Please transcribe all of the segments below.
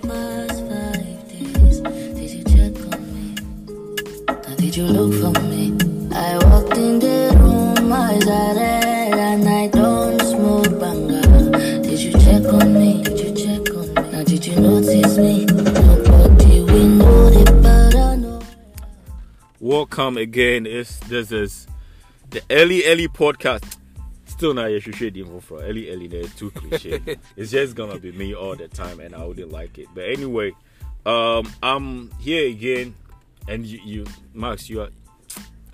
the past five days, did you check on me? Now did you look for me? I walked in the room, eyes are red, and I don't smoke banga. Did you check on me? Did you check on me? Now did you notice me? Nobody we know the better know. Welcome again. It's, this is the Ellie Ellie podcast. Still not yet shade info for Ellie Ellie. They're too cliche. it's just gonna be me all the time, and I wouldn't like it. But anyway, um, I'm here again, and you, you Max, you are.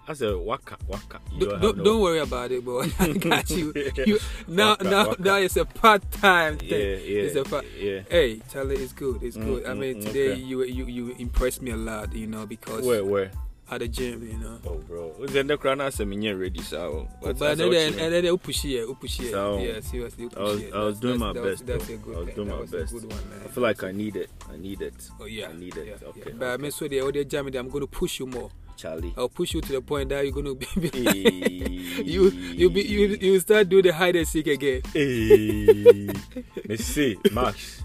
I said waka waka. Don't, don't, no- don't worry about it, boy. I got you. you now, Waka, now, waka. now it's a part time thing. Yeah, yeah, it's a part. yeah. Hey, Charlie, it's good. It's good. I mm, mean, mm, today okay. you you you impressed me a lot, you know, because Where where? At the gym, you know. Oh bro, then the crown has me ready, so. but then and then they push it, push. So, yeah, seriously, I was. I was doing my best. That's a good I was doing my best. a good one, man. I feel like I need it. I need it. Oh yeah, I need it. Okay. But I mean, so the other jam, I'm going to push you more. Charlie. I'll push you to the point that you're going to be. Hey. you you be you you start doing the hide and seek again. Hey. Let's see, Max.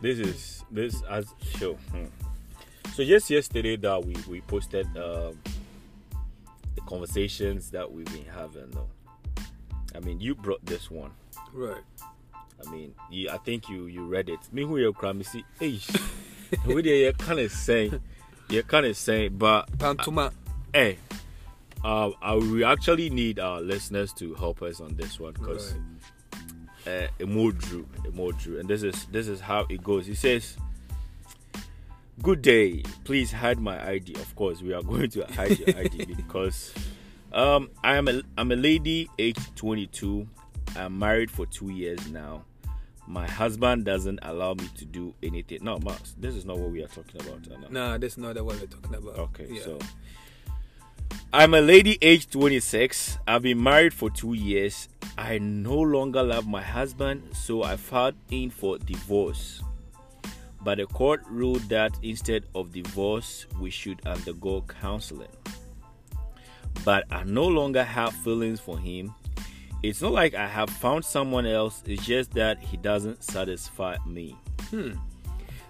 This is this as show. Hmm. So just yesterday that we we posted um, the conversations that we've been having. Though, I mean, you brought this one. Right. I mean, you, I think you you read it. Me who you cry, me see, hey, we there kind of saying, you're kind of saying, but Pantuma. hey, uh, uh, we actually need our listeners to help us on this one because uh, Emo Drew, Emo and this is this is how it goes. He says, "Good day, please hide my ID." Of course, we are going to hide your ID because um, I am a I'm a lady, age 22. I'm married for two years now. My husband doesn't allow me to do anything. No, Max, this is not what we are talking about. Anna. Nah, is not the one we're talking about. Okay, Yeah. so I'm a lady aged 26. I've been married for two years. I no longer love my husband, so I filed in for divorce. But the court ruled that instead of divorce, we should undergo counseling. But I no longer have feelings for him. It's not like I have found someone else, it's just that he doesn't satisfy me. Hmm.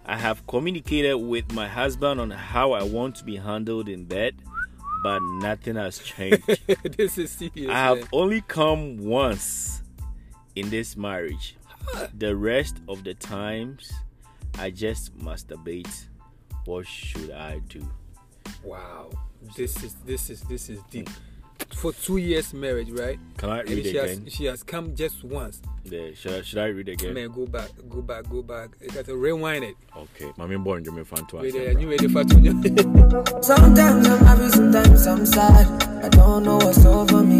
I have communicated with my husband on how I want to be handled in bed, but nothing has changed. this is serious. I have man. only come once in this marriage. The rest of the times, I just masturbate. What should I do? Wow. This is this is this is deep. For two years marriage, right? Can I And read she again? has she has come just once. Yeah, should, I, should I read again? Man, go back, go back, go back. You got to rewind it. Okay. Mami born Jimmy fan to Wait us. there, you ready for two? Sometimes I'm happy, sometimes I'm sad. I don't know what's over me.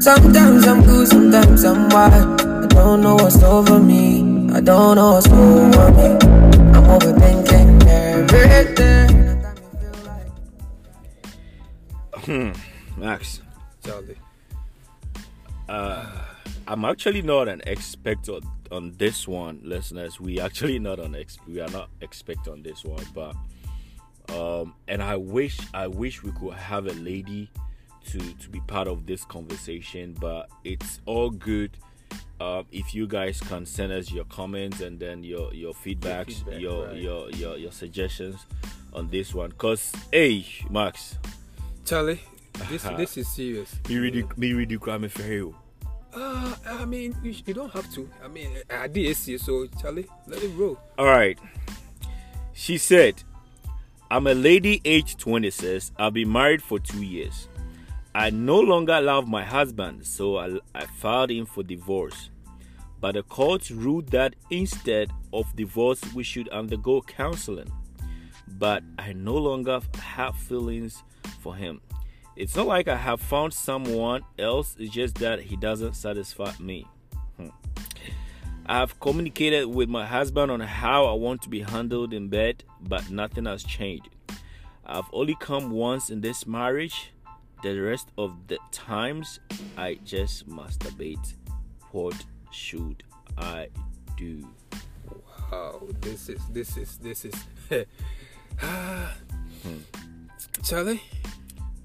Sometimes I'm good, sometimes I'm wild. I don't know what's over me. I don't know what's over me. I'm overthinking everything. Max. Charlie. I'm actually not an expert on, on this one, listeners. We actually not on ex- we are not expert on this one, but um, and I wish I wish we could have a lady to to be part of this conversation, but it's all good. Um, if you guys can send us your comments and then your your feedbacks, feedback, your right. your, your your suggestions on this one, cause hey, Max, Charlie, this this is serious. me really me really cry me for you. Uh, I mean, you, you don't have to. I mean, I did see so Charlie, let it roll. All right. She said, I'm a lady aged 26. I've been married for two years. I no longer love my husband, so I, I filed in for divorce. But the court ruled that instead of divorce, we should undergo counseling. But I no longer have feelings for him. It's not like I have found someone else, it's just that he doesn't satisfy me. Hmm. I have communicated with my husband on how I want to be handled in bed, but nothing has changed. I've only come once in this marriage. The rest of the times, I just masturbate. What should I do? Wow, this is this is this is. Hmm. Charlie,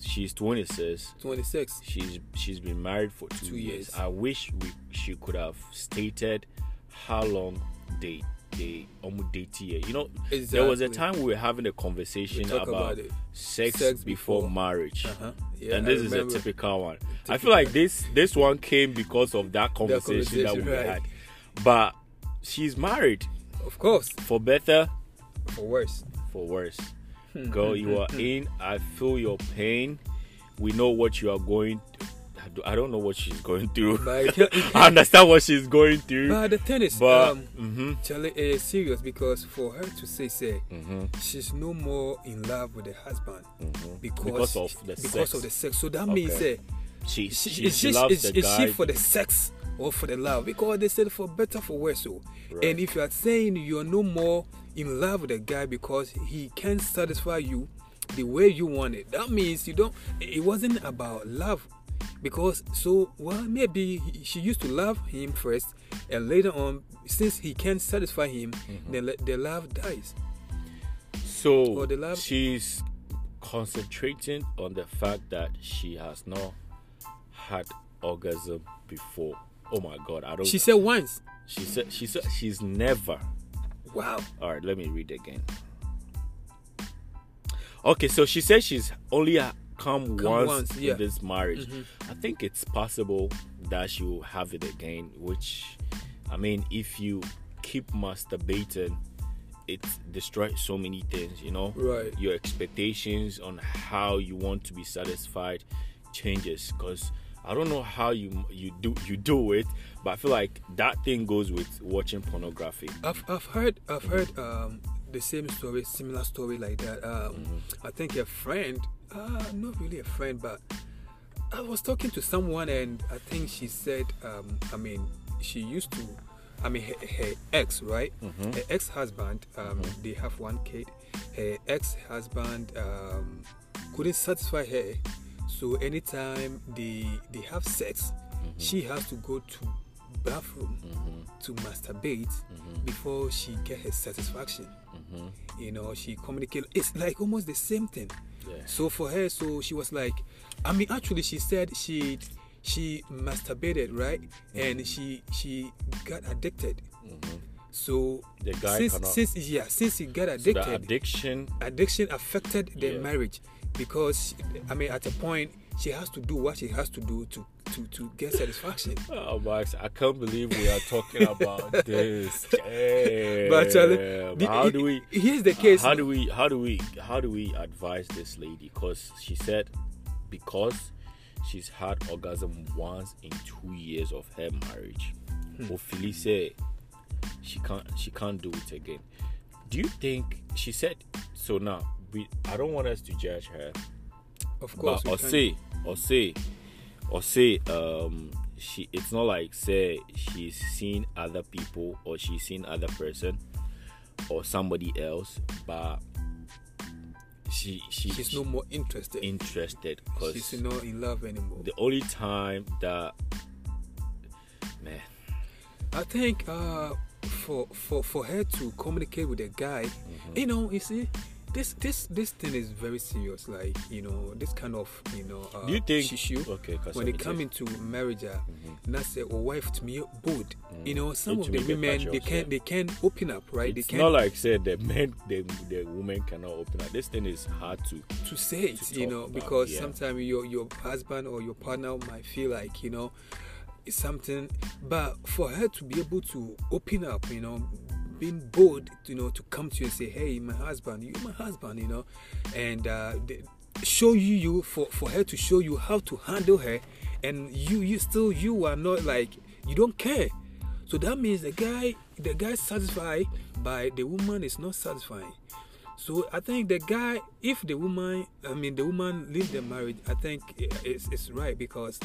She's 26. twenty six. She's she's been married for two, Two years. years. I wish we she could have stated how long they they almost date here. You know, there was a time we were having a conversation about, about sex, Sex before, before. marriage. Uh-huh. Yeah, and this is a typical one. I feel like this this one came because of that conversation, that we right. had. But she's married Of course, for better, for worse. for worse. Hmm, Girl, you are in. I feel your pain. We know what you are going. I do- I don't know what she's going through. I understand what she's going through. But the thing is, But um, mhm, Charlie is serious because for her to say, say, mhm, she's no more in love with the husband mhm. because, because of the because sex. of the sex. So that means, Okay. uh, she, she, she, she she, is, is she for the sex or for the love? Because they said for better for worse. So, Right. and if you are saying you're no more in love with the guy because he can't satisfy you the way you want it, that means you don't. It wasn't about love. Because so well maybe he- she used to love him first and later on since he can't satisfy him Mm-hmm. the, the love dies So love- she's concentrating on the fact that she has not had orgasm before. Oh my god, I don't. she said once she said she said she's never. wow All right, let me read again. Okay, so she said she's only uh, come, Come once, once, yeah. Mm-hmm. in this marriage. I think it's possible that she will have it again. Which, I mean, if you keep masturbating, it destroys so many things. You know, Right. Your expectations on how you want to be satisfied changes because. I don't know how you you do you do it, but I feel like that thing goes with watching pornography. I've, I've heard I've heard um, the same story, similar story like that. Um, Mm-hmm. I think a friend, uh, not really a friend, but I was talking to someone and I think she said, um, I mean, she used to, I mean, her, her ex, right? Mm-hmm. Her ex-husband, um, they have one kid. Her ex-husband um, couldn't satisfy her, so anytime they they have sex, Mm-hmm. she has to go to bathroom mm-hmm. to masturbate Mm-hmm. before she get her satisfaction. Mm-hmm. You know, she communicate. It's like almost the same thing. Yeah. So for her, so she was like, I mean, actually, she said she she masturbated, right, mm-hmm. and she she got addicted. So The guy since cannot- since yeah since he got So addicted, the addiction, addiction affected the Yeah. marriage because I mean at a point she has to do what she has to do to to to get satisfaction. oh Max, I can't believe we are talking about this. But Charlie, the- how do we? Here's the case. How do we? How do we? How do we advise this lady? Because she said, because she's had orgasm once in two years of her marriage. Hmm. Ophelia said she can't. She can't do it again. Do you think she said so? Now we. I don't want us to judge her. Of course, but we or can- say or say or say um she it's not like say she's seen other people or she's seen other person or somebody else but she she she's no more interested. interested because she's not in love anymore. the only time that man I think uh, for for for her to communicate with a guy, Mm-hmm. you know, you see, this this this thing is very serious. Like you know, this kind of you know, uh, do you think issue okay when they come into marriage, uh, that's a wife to me bold. You know, some It of the women they can yeah. they can open up, right? it's they not can like said the men the, the woman cannot open up this thing is hard to to say it, to you know, about, because yeah. sometimes your your husband or your partner might feel like you know it's something, but for her to be able to open up, you know, being bold, you know, to come to you and say, "Hey, my husband, you my husband," you know, and uh, show you you for for her to show you how to handle her, and you you still you are not like you don't care. So that means the guy the guy satisfied by the woman is not satisfying. So I think the guy, if the woman, I mean the woman leave the marriage, I think it's, it's right because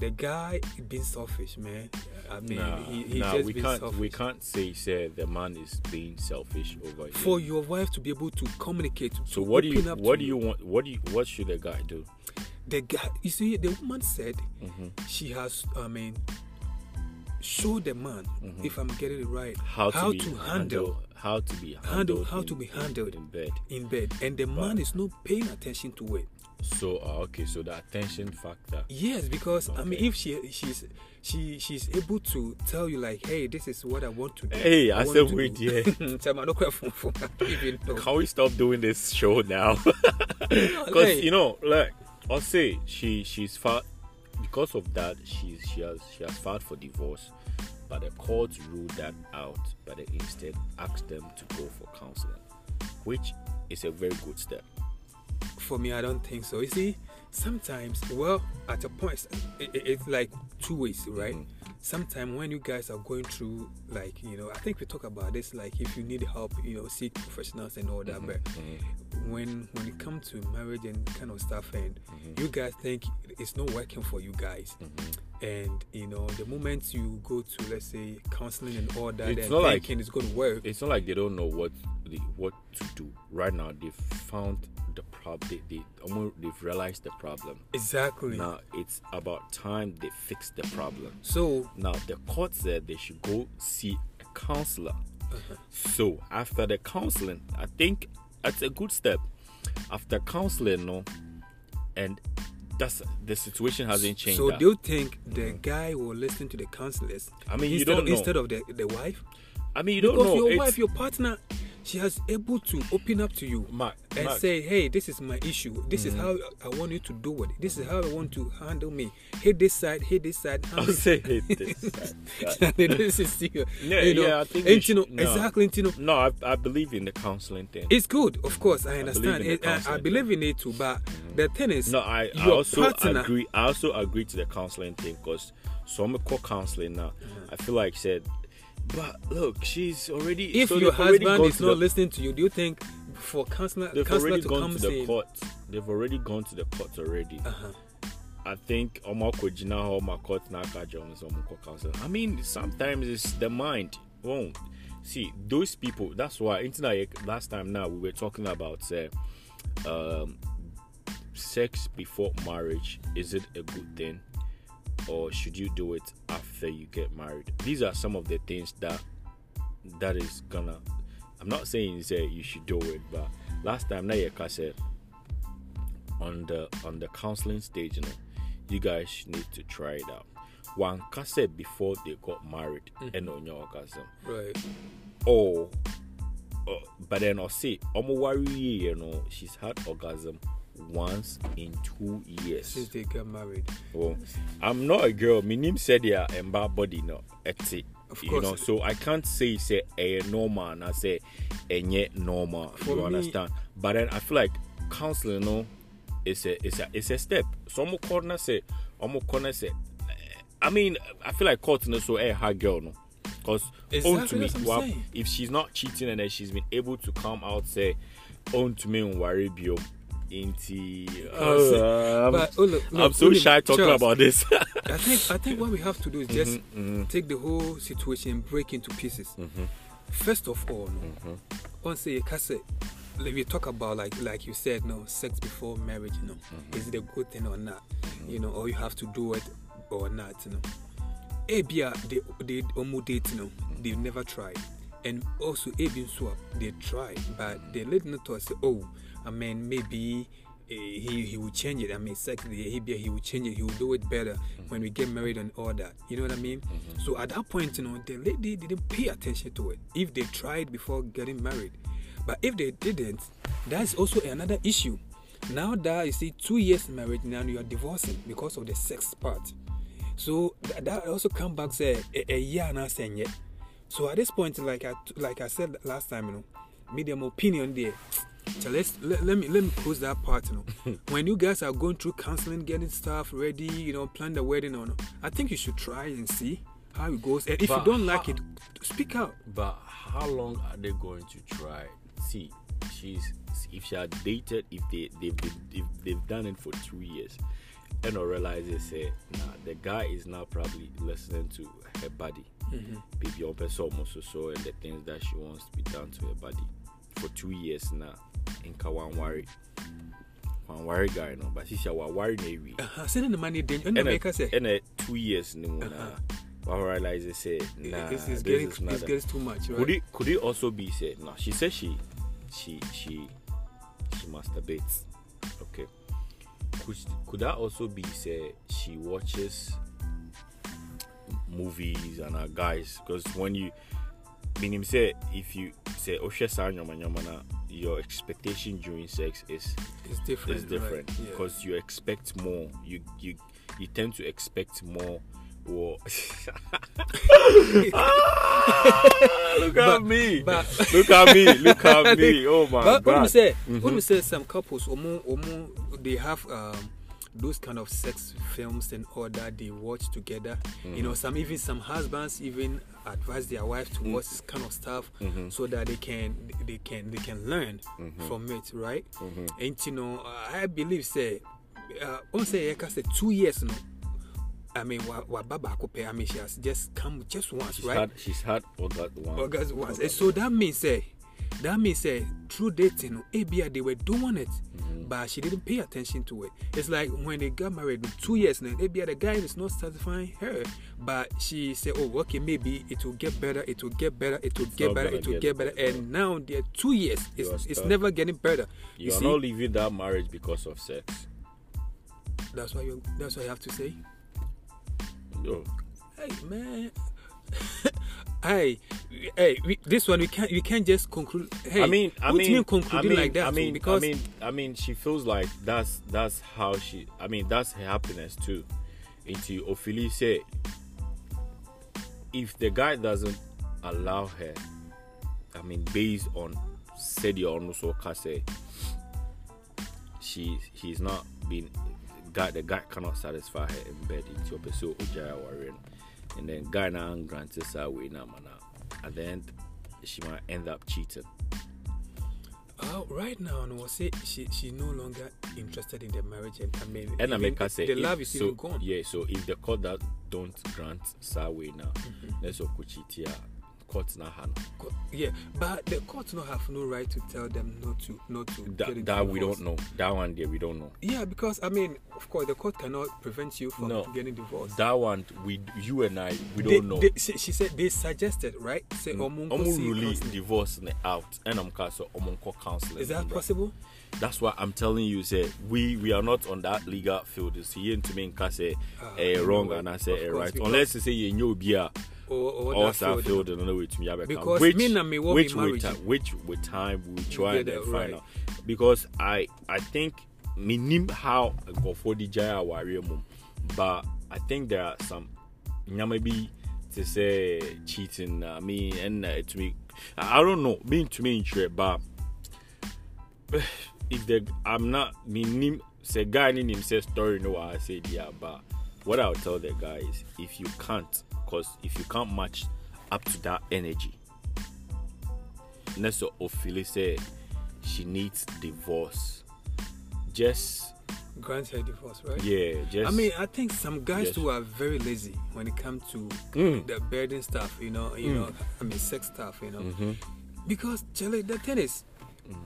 the guy being selfish, man. I mean, nah, he, he nah, just we can't selfish. we can't say say the man is being selfish over you. For your wife to be able to communicate, So what do you what do you want what do you what should a guy do? The guy, you see, the woman said Mm-hmm. she has, I mean, show the man, if I'm getting it right, Mm-hmm. How to, be handle how to be handle handled how in- to be handled in bed. in bed, and the man is not paying attention to it. So uh, okay, so the attention factor. Yes, because I mean, if she she's she she's able to tell you like, hey, this is what I want to do. Hey, I want said wait, do." yeah. Tell me, I don't care for- for- even Can we stop doing this show now? Because you know, like I'll say she she's filed because of that. She's she has she has filed for divorce, but the court ruled that out. But they instead asked them to go for counseling, which is a very good step. For me, I don't think so. You see, sometimes, well, at a point, it, it- it's like two ways, right? Mhm. Sometimes when you guys are going through, like, you know, I think we talk about this, like, if you need help, you know, seek professionals and all that. But when when it comes to marriage and kind of stuff, and Mm-hmm. you guys think it's not working for you guys, and you know, the moment you go to, let's say, counseling and all that, It's and not like- thinking it's going to work, It's not like they don't know what the, what to do right now. They've found problem. They, they almost they've realized the problem. exactly. Now it's about time they fix the problem. So Now the court said they should go see a counselor. Uh-huh. So after the counseling, I think that's a good step. After counseling, no, and that's the situation hasn't changed. So that. do you think the mm-hmm. guy will listen to the counselors? I mean, you instead don't of, know. instead of the, the wife, I mean, you don't because know. your It's- wife, your partner, she has able to open up to you Mark, and Mark, say, "Hey, this is my issue. This is mm. how I want you to do it. This is how I want to handle me. Hit this side, hit this side." I'll say it this. Side, this is serious. Yeah, you know, yeah, I think and you you know no. exactly. You know, No, I, I believe in the counseling thing. it's good, of course. I believe understand. in the It- I, I believe in it too, but the thing is, No, I, I your also partner, agree. I also agree to the counseling thing because some call counseling now. Uh-huh. I feel like said, but look, she's already. if so your husband is not the- listening to you, do you think for counselor, they've counselor already to gone come to the court. They've already gone to the court already. uh-huh. I think Omo Kojina or my court Naka Jones or counseling. I mean, sometimes it's the mind. Won't see those people. That's why internet last time now we were talking about uh, um, sex before marriage. Is it a good thing, or should you do it after you get married? These are some of the things that that is gonna. I'm not saying say you should do it, but last time now you said on the on the counseling stage, you know, you guys need to try it out. One said before they got married and on your orgasm. right? Or uh, but then I'll say Omo worry, you know, she's had orgasm once in two years. Since they get married, Well, I'm not a girl. My name said yeah, and bad body no. It's it. Of You course. know, so I can't say say a normal and I say a yet normal. For you me- understand? But then I feel like counseling, no, it's a it's a it's a step. Some corner say, some corner say. I mean, I feel like court no so eh, a hard girl no. Because own to me, that's well, if she's not cheating and then she's been able to come out say, own to me and worry bio into. Oh, Uh, but oh, look, I'm so look, shy talking Charles, about this. I think I think what we have to do is just mhm. take the whole situation and break into pieces. Mhm. First of all, no, once say case like we talk about like like you said, no sex before marriage, you know, Mm-hmm. is it a good thing or not? You know, or you have to do it or not, you know. Abia they they almost date, you know, Mm-hmm. they've never tried. And also swap, they try, but they let not to say, oh, I mean maybe eh, he he will change it. I mean, sex, he he will change it. He will do it better when we get married and all that. You know what I mean? So at that point, you know, the lady didn't pay attention to it. If they tried before getting married, but if they didn't, that's also another issue. Now that you see two years marriage, now you are divorcing because of the sex part. So that, that also come back say a, a year now saying yet. So at this point, like I like I said last time, you know, medium opinion there. So let's let, let me let me close that part. You know, when you guys are going through counseling, getting stuff ready, you know, plan the wedding or no, I think you should try and see how it goes. And if But you don't like it, speak out. But how long are they going to try? See, she's if she had dated, if they they've been, if they've done it for two years, and I realize they say, nah, the guy is now probably listening to her body, mm-hmm. baby, open so almost so so, and the things that she wants to be done to her body for two years now. Worry, one worry guy no, but she said, "Wa worry navy." Uh-huh. Sending the money, then and And make us say, in a two years no. Nah, I realize they say, nah, it's, this getting is not a- getting too much, right? could it could it also be said? No, she said she she she she masturbates. Okay. could could that also be said she watches movies and her guys because when you meaning say if you say oshe saa nyoma na your expectation during sex is It's different. is different right? Yeah. because you expect more you you you tend to expect more or Ah, look at But- me but- look at me look at me oh my but when god we say Mhm. when we say some couples omo omo they have um those kind of sex films and all that they watch together you Mm. know some even some husbands even advise their wife to watch this kind of stuff Mhm. so that they can they can they can learn Mhm. from it right Mhm. and you know i believe say uh on say yeah say two years no I mean, wa wa baba kope. I mean, she has just come just once, she's right? had she's had orgasm one August once. And so that means say that means say through dating, no, ABI they were doing it, Mm-hmm. but she didn't pay attention to it. It's like when they got married with two years now, ABI the guy is not satisfying her, but she said, Oh, okay, maybe it will get better, it will get better, it will get not better, it will get get better. better. And now they're two years, it's, it's never getting better. you, You, are see, not leaving that marriage because of sex that's why you that's what you have to say. no Hey man. hey, hey, we, this one we can't we can't just conclude. Hey, I mean, I mean, mean concluding I mean, like that? I mean, because I mean, I mean, she feels like that's that's how she. I mean, that's her happiness too. Into Ophelia say, if the guy doesn't allow her, I mean, based on said your say, she he's not been guy the guy cannot satisfy her in bed into pursue Ojaya warrior, and then guy now granted her way now man at the end she might end up cheating. uh, right now, no, say she she no longer interested in the marriage, and I mean, And I make say the if- love is so, even gone. Yeah, so if the court that don't grant Sawe now, Mm-hmm. let's go kuchitia court na hand. Co- Yeah, but the court no have no right to tell them not to not to That, that we don't know. That one there we don't know. Yeah, because I mean, of course, the court cannot prevent you from No. getting divorced. That one we you and I we They- don't know. they- she, she said they suggested, right? Say, mm. Release divorce ne out and I'm omo call counseling. Is that possible? That's why I'm telling you, say we we are not on that legal field. It's here to me say Ah, eh, wrong and I say Of eh, right. Unless you say you know beer. Or, or or that field, and know it me Because which, me na me want which me with which with time we try and find right. out. Because I I think me minim how go for the Jaya warrior mum but I think there are some maybe to say cheating I mean and uh, to me I don't know being to me interested but if the I'm not minim say guy in him say story no I say yeah but what I'll tell the guy is if you can't because if you can't match up to that energy Nessa Ophelia said she needs divorce just grant her divorce, right? yeah just I mean, I think some guys Yes. too are very lazy when it comes to Mm. the burden stuff. You know, you know, I mean, sex stuff. You know, Mhm. because Charlie, the thing is,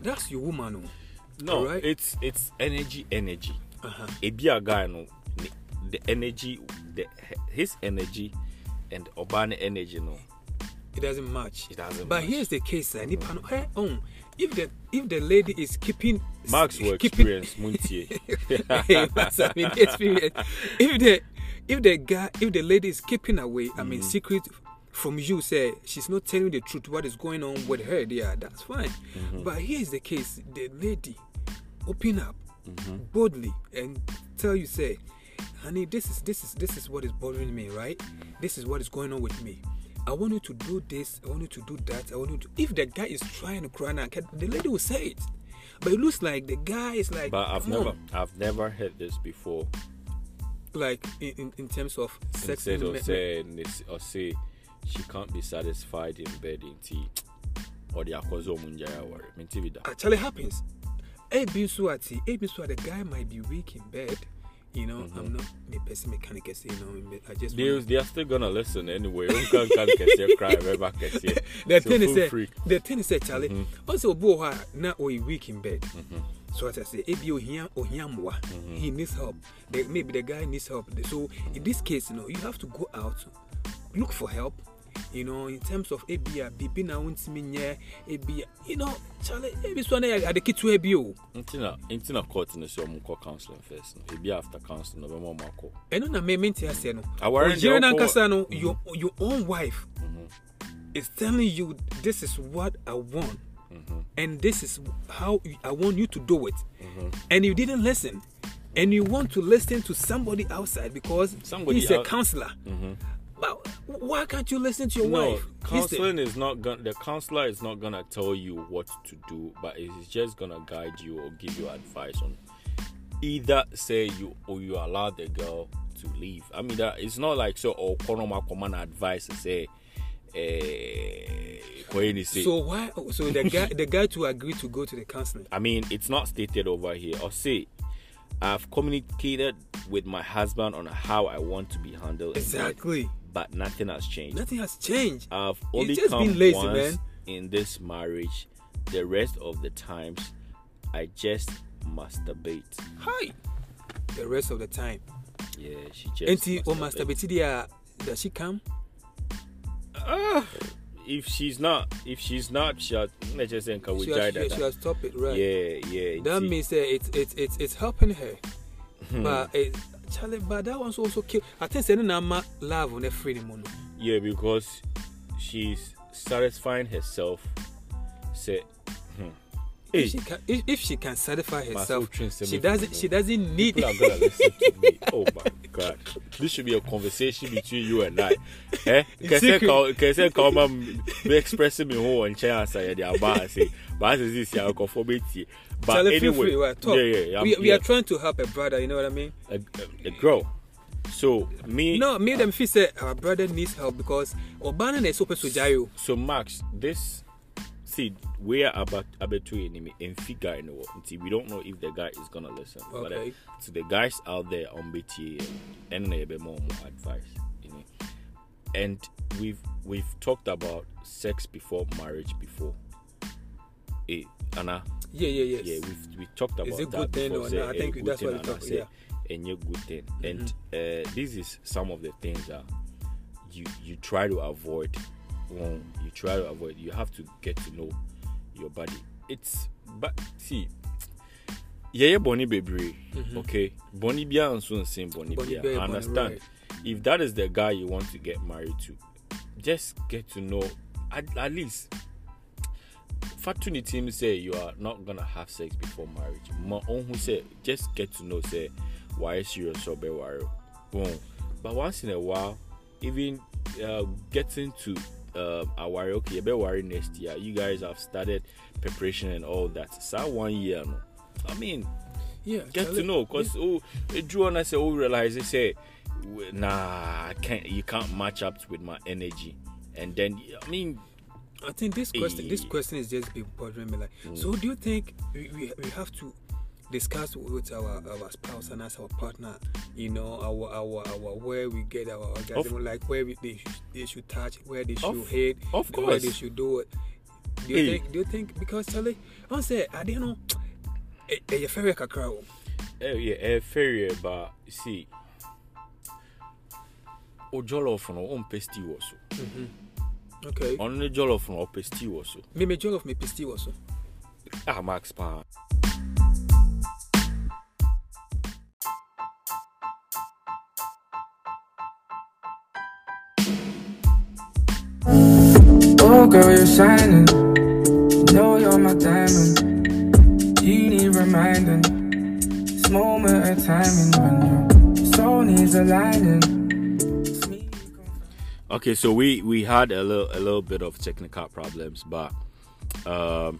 that's your woman. oh. no right? it's it's energy energy Uh-huh. ebi a guy no the energy the his energy and urban energy no It doesn't match. It doesn't But match. here's the case, uh, nipa no, her. If the if the lady is keeping Max will keeping experience muntie I mean, experience. If the if the guy if the lady is keeping away, I Mm. mean, secret from you, say she's not telling the truth. What is going on with her? Yeah, that's fine. Mm-hmm. But here's the case: the lady open up Mm-hmm. boldly and tell you, say, honey, this is this is this is what is bothering me, right? This is what is going on with me. I want you to do this. I want you to do that. I want you to. If the guy is trying to cry now, the lady will say it. But it looks like the guy is like. but I've hmm. never on." I've never heard this before like in, in, in terms of sex instead of saying this or say she can't be satisfied in bed in tea or the akwazo munjaya worry actually happens ebi nso ati ebi nso the guy might be weak in bed you know i'm mm-hmm. not me person mechanic you know i just they, wanna- they are still gonna listen anyway. Can can cry the So thing is that eh, free. the thing is that charlie mm-hmm. also obo ha na oh, o weak in bed. Mm-hmm. So as i say ebi ohia ohia mwa he needs help. The, maybe the guy needs help. So in this case you know you have to go out look for help you know in terms of ebia bibi na wontumi nyɛ ebia you know chale ebi so na yɛ ade ketewa bi o nti na nti na court no sɛ ɔmo kɔ counseling first ebi after counseling no ɔbɛma ɔmo akɔ ɛno na me mente aseɛ no. Ɔyere ɔkɔ- nankasa no your your own wife is telling you this is what i want. And this is how i want you to do it. And you didn't listen. And you want to listen to somebody outside because Somebody he's a out- counselor but why can't you listen to your no wife? Counseling is not gonna the counselor is not gonna tell you what to do but it's just gonna guide you or give you advice on either say you or you allow the girl to leave. I mean that it's not like so or konoma command advice say eh what you say so why so the guy the guy to agree to go to the counseling? I mean, it's not stated over here. Or say, I've communicated with my husband on how I want to be handled, exactly but nothing has changed. nothing has changed I've only just come been lazy, once man. in this marriage. The rest of the times, I just masturbate. hi the rest of the time Yeah, she just. Enti o masturbate. masturbate there does she come Ah, if she's not, if she's not, she'll let's just say, we she has, she, she has stopped it right Yeah, yeah. that means that it's it's it's it's helping her Hmm. but it, Charlie, but that one's also kill I think saying na love on the free mono Yeah, because she's satisfying herself. Say, hmm. If she can if, if she can satisfy herself she doesn't she doesn't need people are gonna listen to me. Oh my god, this should be a conversation between you and I. Eh? Ka kese ka ma be expressing me who on chair answer the aba say. But this ya conformity. But Charlie, anyway, free, talk. yeah, yeah, yeah, we, we yeah. are trying to help a brother you know what I mean a, a, a girl. So me, no me them feel say our brother needs help because Obana is super sujayo so Max, this see we are about to enemy and figure in the world. See, we don't know if the guy is gonna listen. But uh, Okay. to the guys out there on BTA and a bit more, more advice, you know. And we've we've talked about sex before marriage before. Eh, Anna, yeah yeah yes yeah, we've we talked about Is it that good thing before. or say, not? I eh, think that's thing, what we Anna talk- yeah. Mm-hmm. a new good thing. And uh, this is some of the things that you you try to avoid. Well, you try to avoid. You have to get to know your body. It's but see. Yeah, Bonnie baby. Okay, Bonnie Bia and soon same Bonnie Bonnie Bia. Bia, I understand. right. If that is the guy you want to get married to, just get to know at, at least Fatuni team say you are not gonna have sex before marriage. My own who say just get to know say why serious or be worry. Boom. But once in a while, even uh, getting to uh, a worry, okay, be worry next year. You guys have started preparation and all that. So one year, no. I mean, yeah get to know because oh, it drew on us. Oh, realize they say, nah, I can't. You can't match up with my energy. And then I mean, I think this question, this Eh. question is just been bothering me. Like, Mm. so do you think we, we, we have to discuss with our our spouse and as our partner, you know, our our our where we get our orgasm, like where we, they should, they should touch, where they should Of- hit, of where course. they should do it. Do you Hey. think? Do you think? Because Charlie, I say I don't know. Eh, eh, you very kakra o. eh, yeah, eh, fair, but see, o jollof no on pesti also. Okay. On the jollof no pesti also. Me me jollof me pisti also. Ah, Max Pan. Oh, girl, you're shining. Know you're my diamond. You need reminding. This moment of timing when your soul needs aligning. It's me Okay, so we we had a little a little bit of technical problems, but um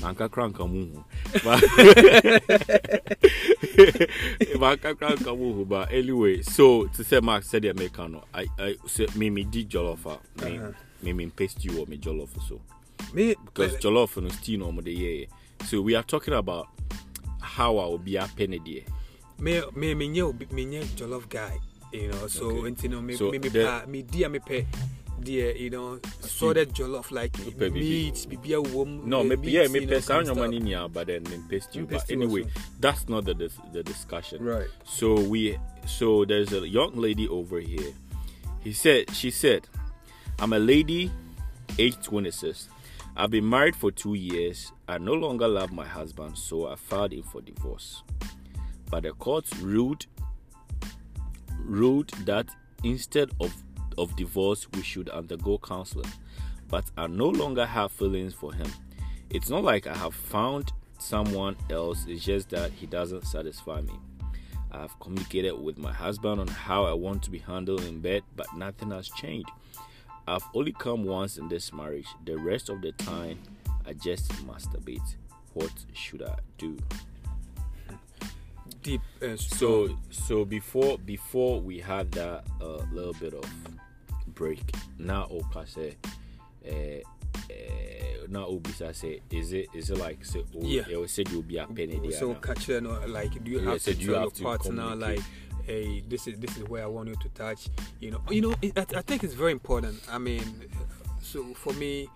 manka kranka muhu. But manka kranka muhu. But anyway, so to say Max said the Americano, I I say me me di jollof, ah, me Uh-huh. me me paste you or me jollof so Me because jollof no steam no the. So we are talking about how I will be a penny there. me me me nye me nye jollof guy you know so Okay. nti no me So me me the- pa me di a me pe deɛ you know assorted jollof like bibi. meat bibia wom No, eh, maybe yeah, you maybe know, some kind money near, but then me paste you. But anyway, also. that's not the the discussion. Right. So we so there's a young lady over here. He said she said, I'm a lady, age 26. I've been married for two years. I no longer love my husband, so I filed in for divorce. But the court ruled ruled that instead of, of divorce, we should undergo counseling. But I no longer have feelings for him. It's not like I have found someone else, it's just that he doesn't satisfy me. I've communicated with my husband on how I want to be handled in bed, but nothing has changed. I've only come once in this marriage. The rest of the time, I just masturbate. What should I do? Deep. Uh, So, so before before we had that uh, little bit of break, now Oka say, uh, uh, now Obisa say, is it is it like say, oh, Yeah. they will say you'll be a penny so catch uh, like do you Yeah, have so to tell you your partner like hey this is this is where i want you to touch you know. You know it, I, I think it's very important. I mean so for me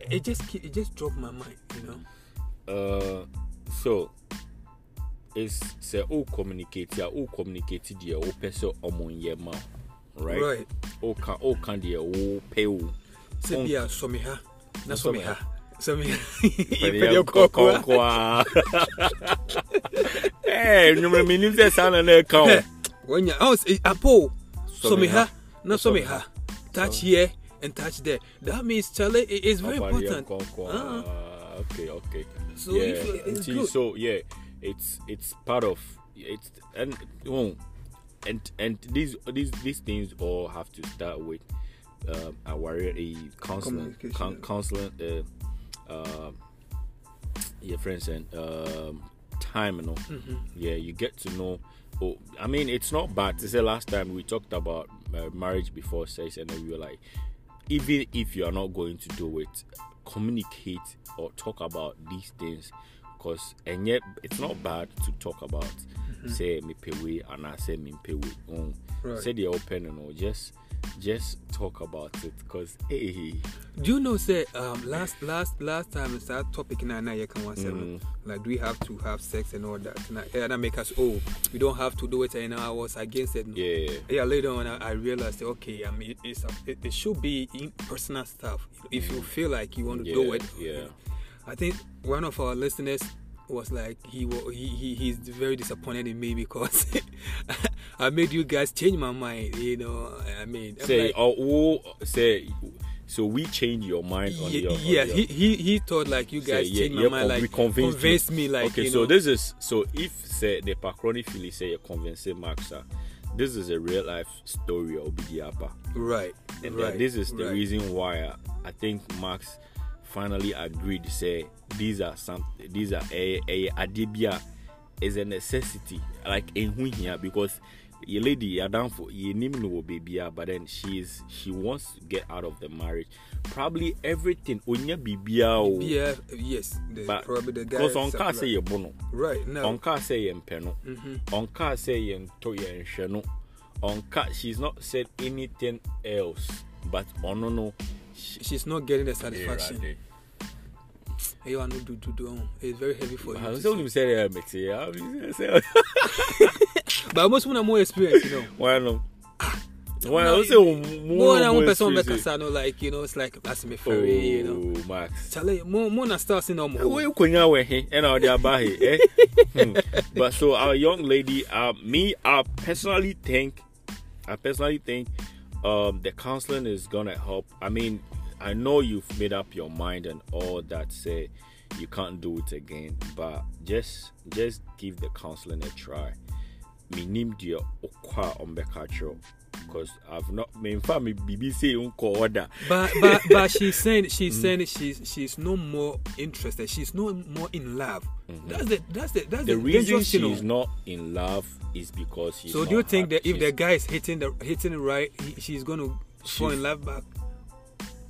it just it just dropped my mind you know. Uh, so it's say oh communicate ya oh communicate deɛ wopɛ sɛ ɔmo nyɛ ma right? Right. oh ka oh ka deɛ wopɛ wo sɛ Um, bia sɔ me ha na sɔ me ha sɔ me ha Pɛdeɛ yɛpɛdeɛ kɔkɔa kɔkɔa. Eh, nnwom menim sɛ saa na na ɛka wo Wanya, oh, s- eh, apo, Sɔ so me ha. na so me ha. Touch here and touch there. That means, Charlie, it is very important. Uh-huh. okay okay So yeah if it- it's good. so yeah it's it's part of it's and oh, and and these these these things all have to start with um our a counseling Communication. coun- counseling uh, your friends and um time you know Mm-hmm. yeah you get to know oh i mean it's not bad. To say last time we talked about uh, marriage before sex and then we were like even if you are not going to do it communicate or talk about these things because and yet it's not bad to talk about say me pay way and i say me pay way oh, Right. say they're open and all just just talk about it because hey Do you know, say, um, last last last time it's that topic na na you can want Mm. like do we have to have sex and all that? And I, and that make us oh we don't have to do it. And I was against it. yeah yeah later on i, I realized okay i mean it, it's it, it should be in personal stuff if you feel like you want to do it yeah. i think one of our listeners was like he he, he he's very disappointed in me because i made you guys change my mind you know i mean I'm say like, oh, oh say so we change your mind on your on yeah, your- he, he he thought like you say, guys yeah, changed my yeah, mind, like we convinced, convinced me, like okay so know, this is so if say the pacroni philly say you convince max ah, this is a real life story of Bidiapa. right, and right. this is the right. reason why I, I think Max finally agreed to say these are some these are a a adibia is a necessity like in here because your lady you're down for you no baby but then she is she wants to get out of the marriage probably everything onya bibia o Yeah, yes, the, but probably the guy. because on car say you bono right now. on car say you peno on car say you to you no on car she's not said anything else but on no no she, she's not getting the satisfaction. Erade. Hey, you are not do do do. It's very heavy for you. I to was say. only saying that mate yeah I was saying But most people have more experience, you know. why no why No, I was More than one person make us know, like you know, it's like that's me for ferry, you know. Oh, Max. Charlie, more more than stars in Where you we he and all the about eh? Hmm. but so our young lady uh me I personally think I personally think um the counseling is gonna help. I mean I know you've made up your mind and all that say you can't do it again but just just give the counseling a try menim deɛ ɔkɔ a ɔmbɛka kyerɛw because I've not me biribi sɛ nkɔ order But but but she's saying Mm. she's saying she's she's no more interested. She's no more in love. That's the that's the that's Mm-hmm. the the, reason dangerous, you know. she's not in love is because she's So do you think that if the guy is hitting the hitting it right, he, she's gonna fall in love back?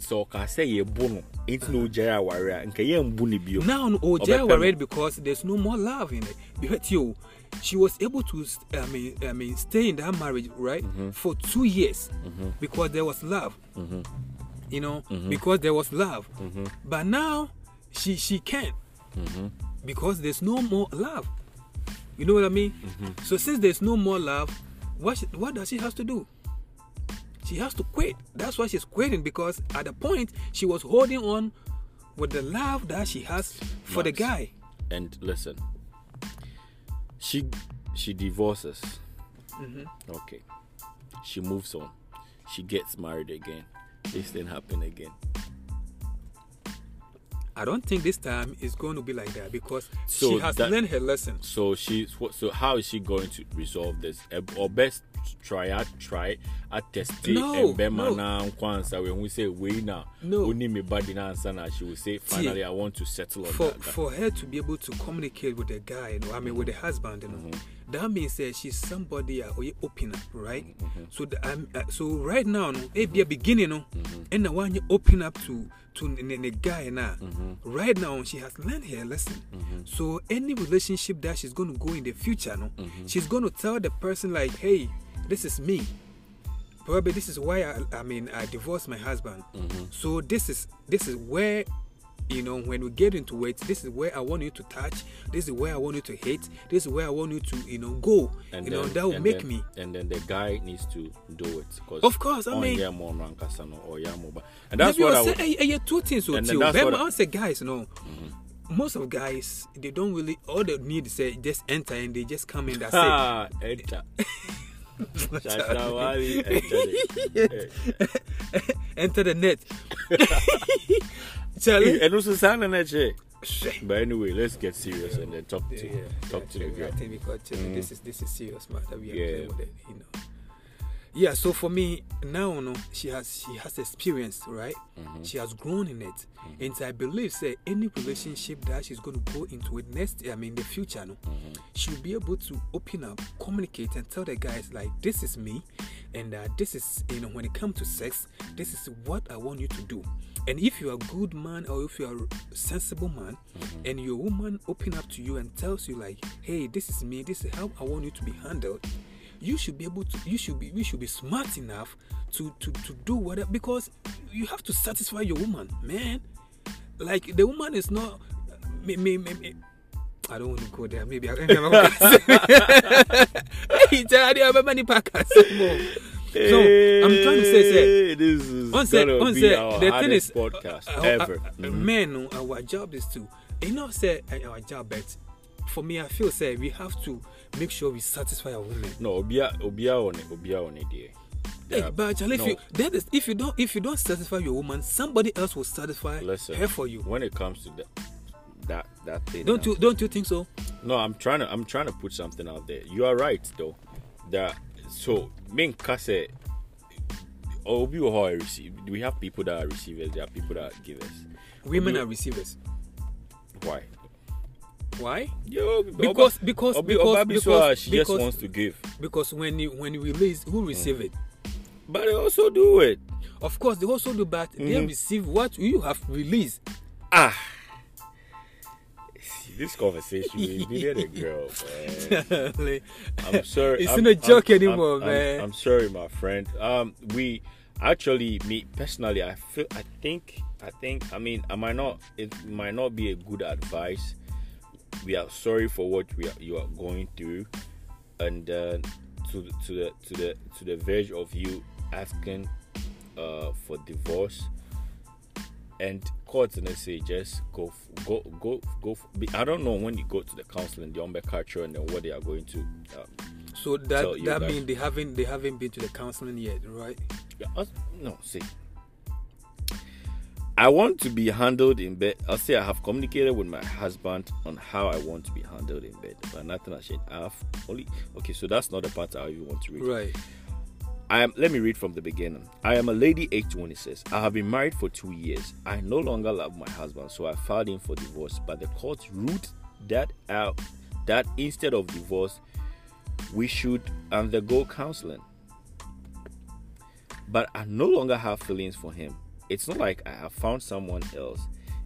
sɛ ɔka sɛ yɛbo no nti na ɔgyae aware a nka yɛmbu no bio Now, oh, Ọbẹ Jay pẹ worried mo. because there's no more love in it. But you, she was able to, I mean, I mean, stay in that marriage, right, Mm-hmm. for two years because there was love. You know, Mm-hmm. because there was love. But now, she she can't Mm-hmm. because there's no more love. You know what I mean? Mm-hmm. So since there's no more love, what sh- what does she have to do? she has to quit. That's why she's quitting because at the point she was holding on with the love that she has for the guy. And listen, she she divorces. Mm-hmm. Okay. She moves on. She gets married again. This thing happen again. I don't think this time is going to be like that because So she has that- learned her lesson. So she's what? So how is she going to resolve this? Or best try out try at test No, and bema no. na when we say we now No. only me body na answer na she will say finally I want to settle on for that. guy." for her to be able to communicate with the guy, you know, I mean with the husband, you know, Mm-hmm. That means that she's somebody uh, up, right? Mm-hmm. So the, um, uh, so right now, no, it be a beginning, no, Mm-hmm. and the one you open up to to the, guy now. Mm-hmm. Right now, she has learned her lesson. So any relationship that she's going to go in the future, no, Mm-hmm. she's going to tell the person like, hey, this is me. Probably this is why I, I mean I divorced my husband. Mm-hmm. So this is this is where you know when we get into it this is where i want you to touch this is where i want you to hit this is where i want you to you know go and you know that will make then- me and then the guy needs to do it. Cause Of course, I mean- yeah, more rankasa no, or yeah, more, but- and that's what I I'll would, say, hey, hey, two things so And then too. that's But what I- Mm-hmm. Say guys no most of guys they don't really all they need is say just enter and they just come in that's it Ah, enter. Shashawali, enter it. enter the net Charlie And also sound on that shit. Shit. But anyway, let's get serious and then talk to yeah, talk to the I girl. think because Charlie, this mm-hmm. is this is serious matter. We are Yeah. playing with it, you know. Yeah, so for me now, no, she has she has experience, right? Mm-hmm. She has grown in it, mm-hmm. and I believe, say, any relationship that she's going to go into it next, I mean, the future, no, mm-hmm. she'll be able to open up, communicate, and tell the guys like, this is me, and uh, this is, you know, when it comes to sex, this is what I want you to do. And if you're a good man or if you're a sensible man, and your woman open up to you and tells you like, hey, this is me, this is how I want you to be handled you should be able to you should be we should be smart enough to to to do whatever because you have to satisfy your woman man like the woman is not me, me, me, me. I don't want to go there. Maybe I can never Hey, Charlie, I have many podcasts. So I'm trying to say, say, this is on say, gonna on be say, our the thing is, podcast uh, uh, ever. uh, uh, Mhm. men, uh, our job is to, you know, say uh, our job, but for me, I feel say we have to make sure we satisfy our women. No, obia obia on obia on there. Hey, but Charlie, no. if you that is if you don't if you don't satisfy your woman, somebody else will satisfy Listen, her for you. When it comes to that that that thing, Don't now- you uh, don't you think so? No, I'm trying to I'm trying to put something out there. You are right though. That so me kase Obi how I receive. We have people that are receivers. There are people that are givers. Women are receivers. Why? Why? Yo, Because- because- Obi, because- so, because- she just because- wants to give, Because when you when you release, who receive it? but they also do it. Of course, they also do, but they Mhm. receive what you have released. Ah. This conversation we needed a girl, man. I'm sorry. It's I'm- not a joke I'm- anymore, I'm- man. I'm, I'm sorry, my friend. Um, we actually, me personally, I feel, I think, I think, I mean, I might not, it might not be a good advice. We are sorry for what we are, you are going through, and uh, to the, to the to the to the verge of you asking uh, for divorce. And courts and they say just go go go go. I don't know when you go to the counseling, the umbe culture, and then what they are going to um, so that that means they haven't they haven't been to the counseling yet, right? Yeah, no, see. I want to be handled in bed. I'll say I have communicated with my husband on how I want to be handled in bed, but nothing has changed. I have only okay, so that's not the part I even want to read. Right. I am. Let me read from the beginning. I am a lady, age 26. I have been married for two years. I no longer love my husband, so I filed in for divorce. But the court ruled that out. That instead of divorce, we should undergo counseling. But I no longer have feelings for him. It's not like I have found someone else.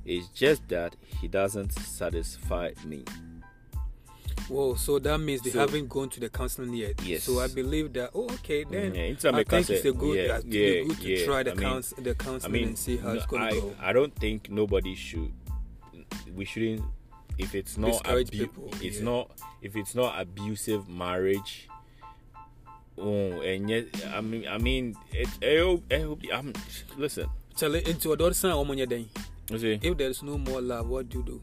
It's just that he doesn't satisfy me. Whoa, so that means they So- haven't gone to the counseling yet. Yes. So I believe that. Oh, okay, then Yeah, it's I think it's a good, yeah, uh, to yeah, good to yeah. try the I mean- couns- the I counseling mean, and see how it's gonna I, go. I don't think nobody should. We shouldn't. If it's not Discourage abu- people, it's yeah. not. If it's not abusive marriage, Oh, and yet, I mean, I mean, it, I hope, I hope, I'm, listen, Charlie, into a daughter son, woman, If there's no more love, what do you do?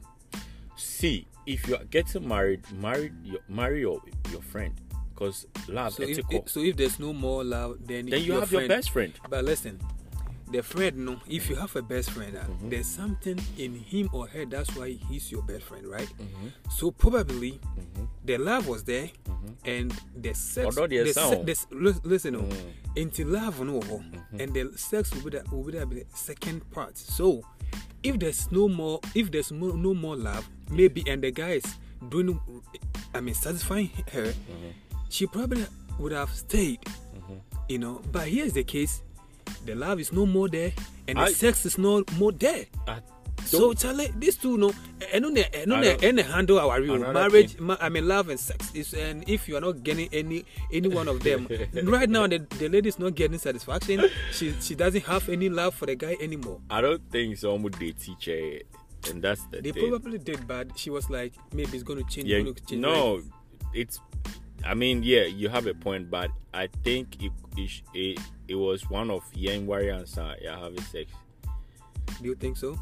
see, if you are getting married, marry your, marry your, your friend, because love, So if, ethical. if- so if there's no more love, then then you your have friend, your best friend. But listen, the friend, no, if you have a best friend, uh, Mm-hmm. there's something in him or her. That's why he's your best friend, right? Mm-hmm. So probably the love was there, and the sex. Although the se- the listen, no, Mm. into love no, Mm-hmm. and the sex will be the, will be the, the second part. So if there's no more, if there's no, no more love, maybe, and the guy is doing, I mean, satisfying her, Mm-hmm. she probably would have stayed you know but here's the case the love is no more there and the sex is no more there. I so Charlie, these two no eh, and eh, on I eh, the and handle our real. Marriage ma- i mean love and sex is and if you are not getting any any one of them right now the, the lady is not getting satisfaction. She she doesn't have any love for the guy anymore. I don't think someone would date teacher, and that's the they thing. probably did but she was like maybe it's going to change yeah, gonna change no, it's. I mean, yeah, you have a point, but I think it it, it, it was one of young warriors uh, yeah, having sex. do you think so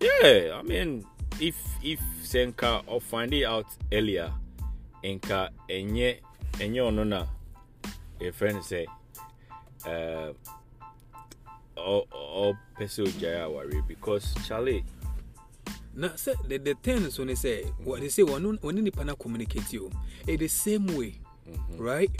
Yeah, I mean, if if Senka or find it out earlier, Enka enye enye onona, a friend say, uh, or or person jaya worry because Charlie, Now, say, the, the things when they say, what they say, when when any partner communicate you, it's the same way, right?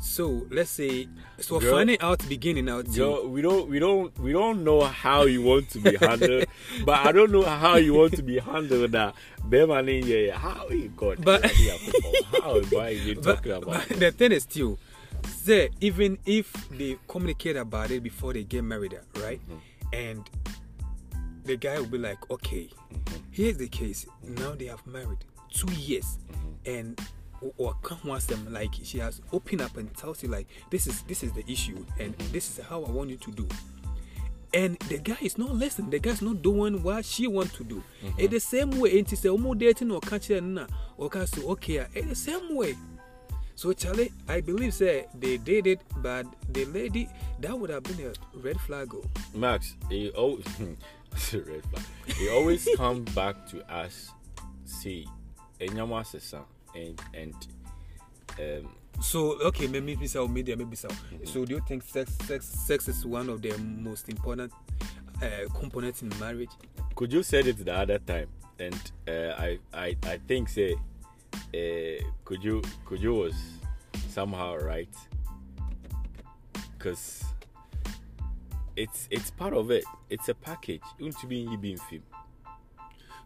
So let's say, so Girl- finding out beginning out, Yo, we don't we don't we don't know how you want to be handled, but I don't know how you want to be handled. That Bema yeah, how you got But- how am I even but, about? but the thing is still, say even if they communicate about it before they get married, right? Mm-hmm. And the guy will be like, okay, mm-hmm. here's the case. Now they have married two years, mm-hmm. and or- come once them like she has opened up and tells you like this is this is the issue and this is how I want you to do. And the guy is not listening. The guy's not doing what she wants to do. Mm-hmm. It's the same way. And she say, "Omo dating or catch na or say okay." It's the same way. So Charlie, I believe say they did it, but the lady that would have been a red flag. Oh. Max, he always red flag. He always come back to us. See, enyama sesa and and um So okay, maybe maybe so, maybe maybe so. So do you think sex sex sex is one of the most important uh, components in marriage? could you said it the other time and uh, I I I think say uh, could you could you was somehow right because it's it's part of it. It's a package. you want to be being film.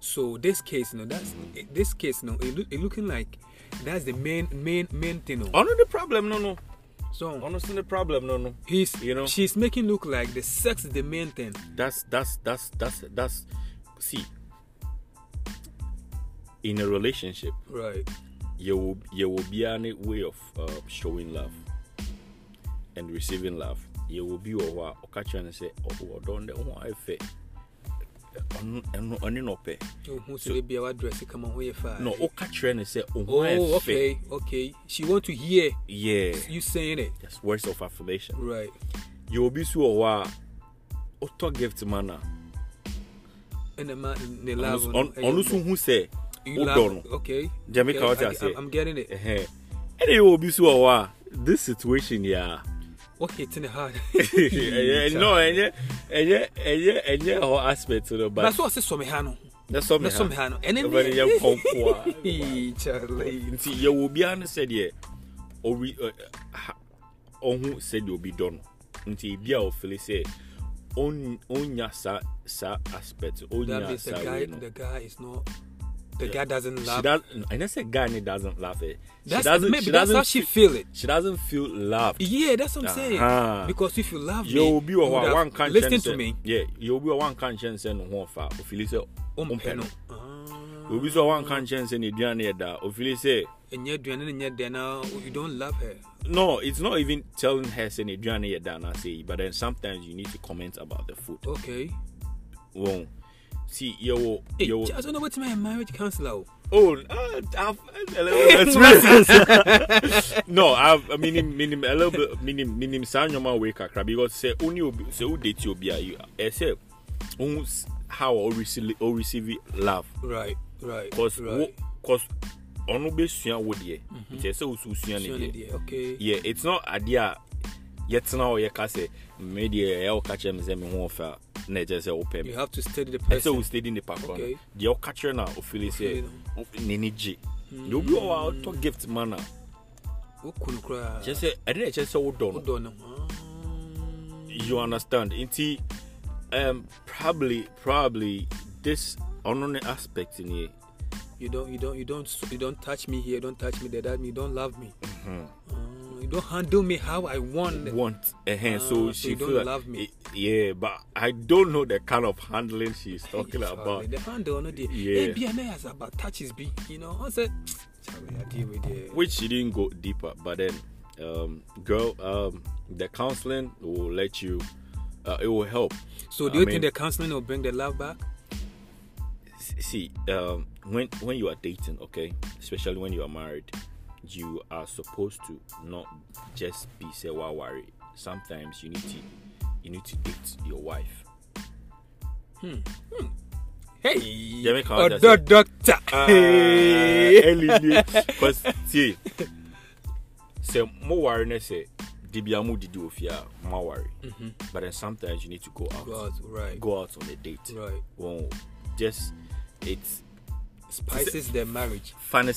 So this case, you know, that's this case, you know, it, look, it looking like that's the main main main thing. You know. Oh no, the problem, no, no. So Honestly, the problem, no, no. he's you know. she's making look like the sex is the main thing. That's that's that's that's that's. See, in a relationship, Right. you will you will be any way of uh, showing love and receiving love. You will be over catch and say, oh, don't know I fe. Ɔno na ɔpɛ Oh, who should they be our dress? Come on, where you find? na ɔka kyerɛ no sɛ ɔho Oh, ayɛ fɛ okay, okay. She want to hear yeah you saying it. that's words of affirmation Right. yɛwɔ bi so wɔ hɔ a ɔtɔ gift ma no a And the man, the ɔno love. so- no, ɔn- ɔno so hu sɛ you wodɔ love- no Okay. Jamaica, okay. what you I- say? I- I'm getting it. ɛhɛn ɛna yɛwɔ bi so wɔ hɔ a this situation yɛ a Okay, it's in the heart. ɛyɛ no ɛnyɛ ɛnyɛ ɛnyɛ ɛnyɛ hɔ aspect no But but so I say some hano. that's some That's some hano. And then Ɛbɛn yɛ kɔnko a Charlie. nti yɛwɔ obiara no sɛdeɛ ɔwi ɛ- ha- ɔho sɛdeɛ obi dɔ no nti ebi a ɔfili sɛ ɔn- ɔnya saa saa aspect That ɔnya means the saa guy, wei no the guy is not. The Yeah. guy doesn't she love. does ɛnɛ sɛ guy doesn't laugh it she doesn't maybe she that's doesn't how she feel, it. she doesn't feel loved Yeah, that's what I'm saying. Aha. Because if you love me, you hɔ would a have wanka nkyɛn listened sɛ to me. yeah obi wɔ hɔ a wanka nkyɛn sɛ ne ho ɔfa ofili sɛ Umpɛ ɔmpɛ no. no Ah. obi so a wanka nkyɛn sɛ ne aduane yɛ da ofili sɛ ɛnyɛ aduane no nyɛ dɛ na you don't love her No, it's not even telling her saying yɛ da na say, but then sometimes you need to comment about the food. okay Well, see yo Hey, yo I don't know what my marriage counselor. oh. oh uh, I've a little bit no I've I mean meaning a little bit meaning meaning saa nneɛma wei kakra because sɛ only obi sɛ wo date obi a you ɛsɛ ohun s- how or receive or receive love Right, right. cause wo right. cause ɔno bɛsua wo deɛ nti ɛsɛ wo so wosua ne Sure, deɛ dear, Okay. yeah it's not adeɛ a yɛtena hɔ yɛka sɛ me deɛ ɛyɛ wo ka kyerɛ me sɛ me ho ɔfɛ a na ɛkyerɛ sɛ wopɛ me You have to study the ɛsɛ wo steady nipa korɔ Okay. no deɛ ɔka kyerɛ no a ɔfili sɛ n'ani gye deɛ obi wɔ a ɔtɔ gift ma no a Wokunu koraa. kyerɛ sɛ ɛde na ɛkyerɛ sɛ wodɔ no. Ah. you understand nti um, probably probably this ɔno ne aspect nie You don't, you don't, you don't, you don't touch me here. Don't touch me there. That you don't love me. Mm-hmm. Ah, you don't handle me how I want. want a hand Ah, so so she don't like, love me. eh, yeah but i don't know the kind of handling she's talking Charlie, about The handle, no, the Yeah. yeah. ABN has about touches be. You know, I said, Charlie, I deal with the. which she didn't go deeper but then um girl um the counseling will let you uh, it will help So do I you mean- think the counseling will bring the love back? See um when when you are dating okay especially when you are married you are supposed to not just be say wow worry sometimes you need to you need to date your wife. Hmm, hmm. Hey, Yeah, make oh, her the doctor. Ah, because see sɛ mo ware ne sɛ dibia mo didi wɔ fie a mo but then sometimes you need to go out. Go out, right, go out on a date. Right. well just it's Spices the marriage. fane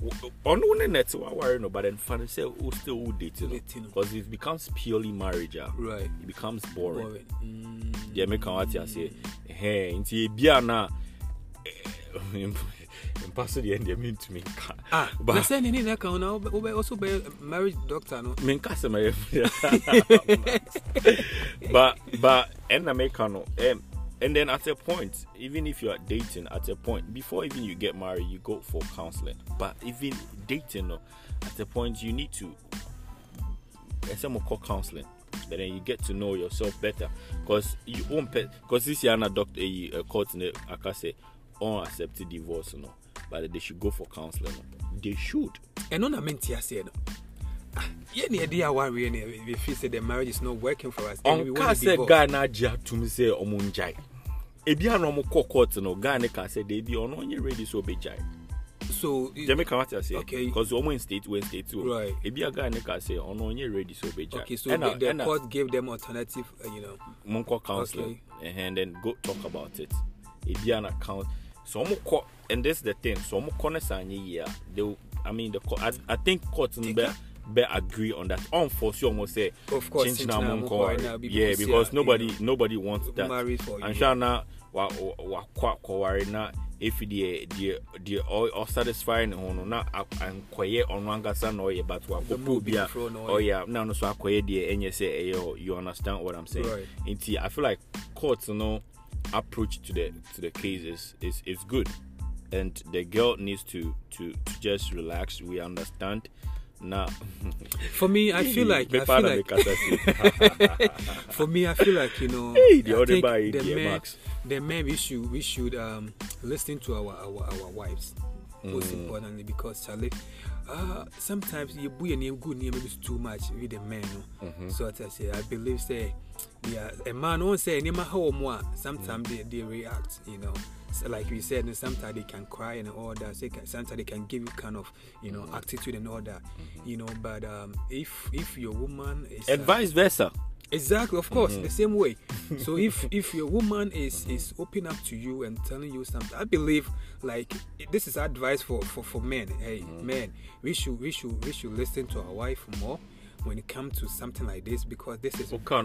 sɛ w- ɔno ne net waware no but then fane sɛ wo still wo date no Dating no. because it becomes purely marriage a Right. it becomes boring Boring. Mm. deɛ meka wate aseɛ ɛhɛ nti ebia na mpa so deɛ deɛ mentumi nka Ah, Ba- na sɛ ne ne ka na wobɛ also be marriage doctor no. menka sɛ mayɛ but but ɛna meka no um, and then at a point even if you are dating at a point before even you get married you go for counseling. But even dating no at a point you need to mo kɔ counseling. But then you get to know yourself better. Because you won't because this year na doctor a uh, court ne aka say unaccepted divorce no. But they should go for counseling they should. Ɛno na mente aseɛ no Ah, ne ɛde awareɛ ne we feel sɛ the marriage is not working for us? And we ɔnka want to sɛ divorce. guy no agye atom sɛ ɔmo ngyae ebi a na ɔmo kɔ court no ne ka sɛ deebi ɔno ɔnyɛ ready sɛ ɔbɛgyae. So gyame ka wate aseɛ Okay. because ɔmo in state wɔ state o. Right. ebi a ne ka sɛ ɔno ɔnyɛ ready sɛ ɔbɛgyae. Okay so ɛna the, the ɛna court gave them alternative uh, you know. Monkɔ counseling and then go talk about it. Ebi a na count so ɔmo kɔ and this the thing so ɔmo kɔ ne saa nye yie a they will i mean the court i, I think court no bɛ bɛ agree on that ɔnforce ɔmo sɛ Of course, kyinkyin a kyinkyin a mo mo nkɔ kɔ ware. na bi yeah because, yeah, nobody you nobody wants that and you. sure na wa wa wakɔ akɔware na deɛ deɛ deɛ ɔ ɔsatisfy ne ho no na a- ankɔyɛ ɔno ankasa na ɔyɛ but wakɔpɛ Ɔbɛbɔ obi a foforɔ na ɔyɛ. ɔyɛ a na ɔno so akɔyɛ deɛ ɛnyɛ sɛ ɛyɛ you understand what i'm saying Right. nti i feel like court no approach to the to the case is is, is good and the girl needs to to to just relax we understand na for me i feel like i feel like for me i feel like you know Hey, the I think the men the men we should we should um listen to our our, our wives most Mm. importantly because Charlie uh sometimes you boy name good name maybe too much with the men no Mm-hmm. so what I say I believe say yeah a man won't say any how more sometimes Mm. they, they react you know so like we said sometimes they can cry and all that so can- sometimes they can give you kind of you know attitude and all that you know but um if if your woman is uh, and vice versa Exactly, of course, Mm-hmm. the same way. So if if your woman is is open up to you and telling you something, I believe like this is advice for for, for men. Hey, Mm-hmm. men, we should we should we should listen to our wife more when it comes to something like this because this is woka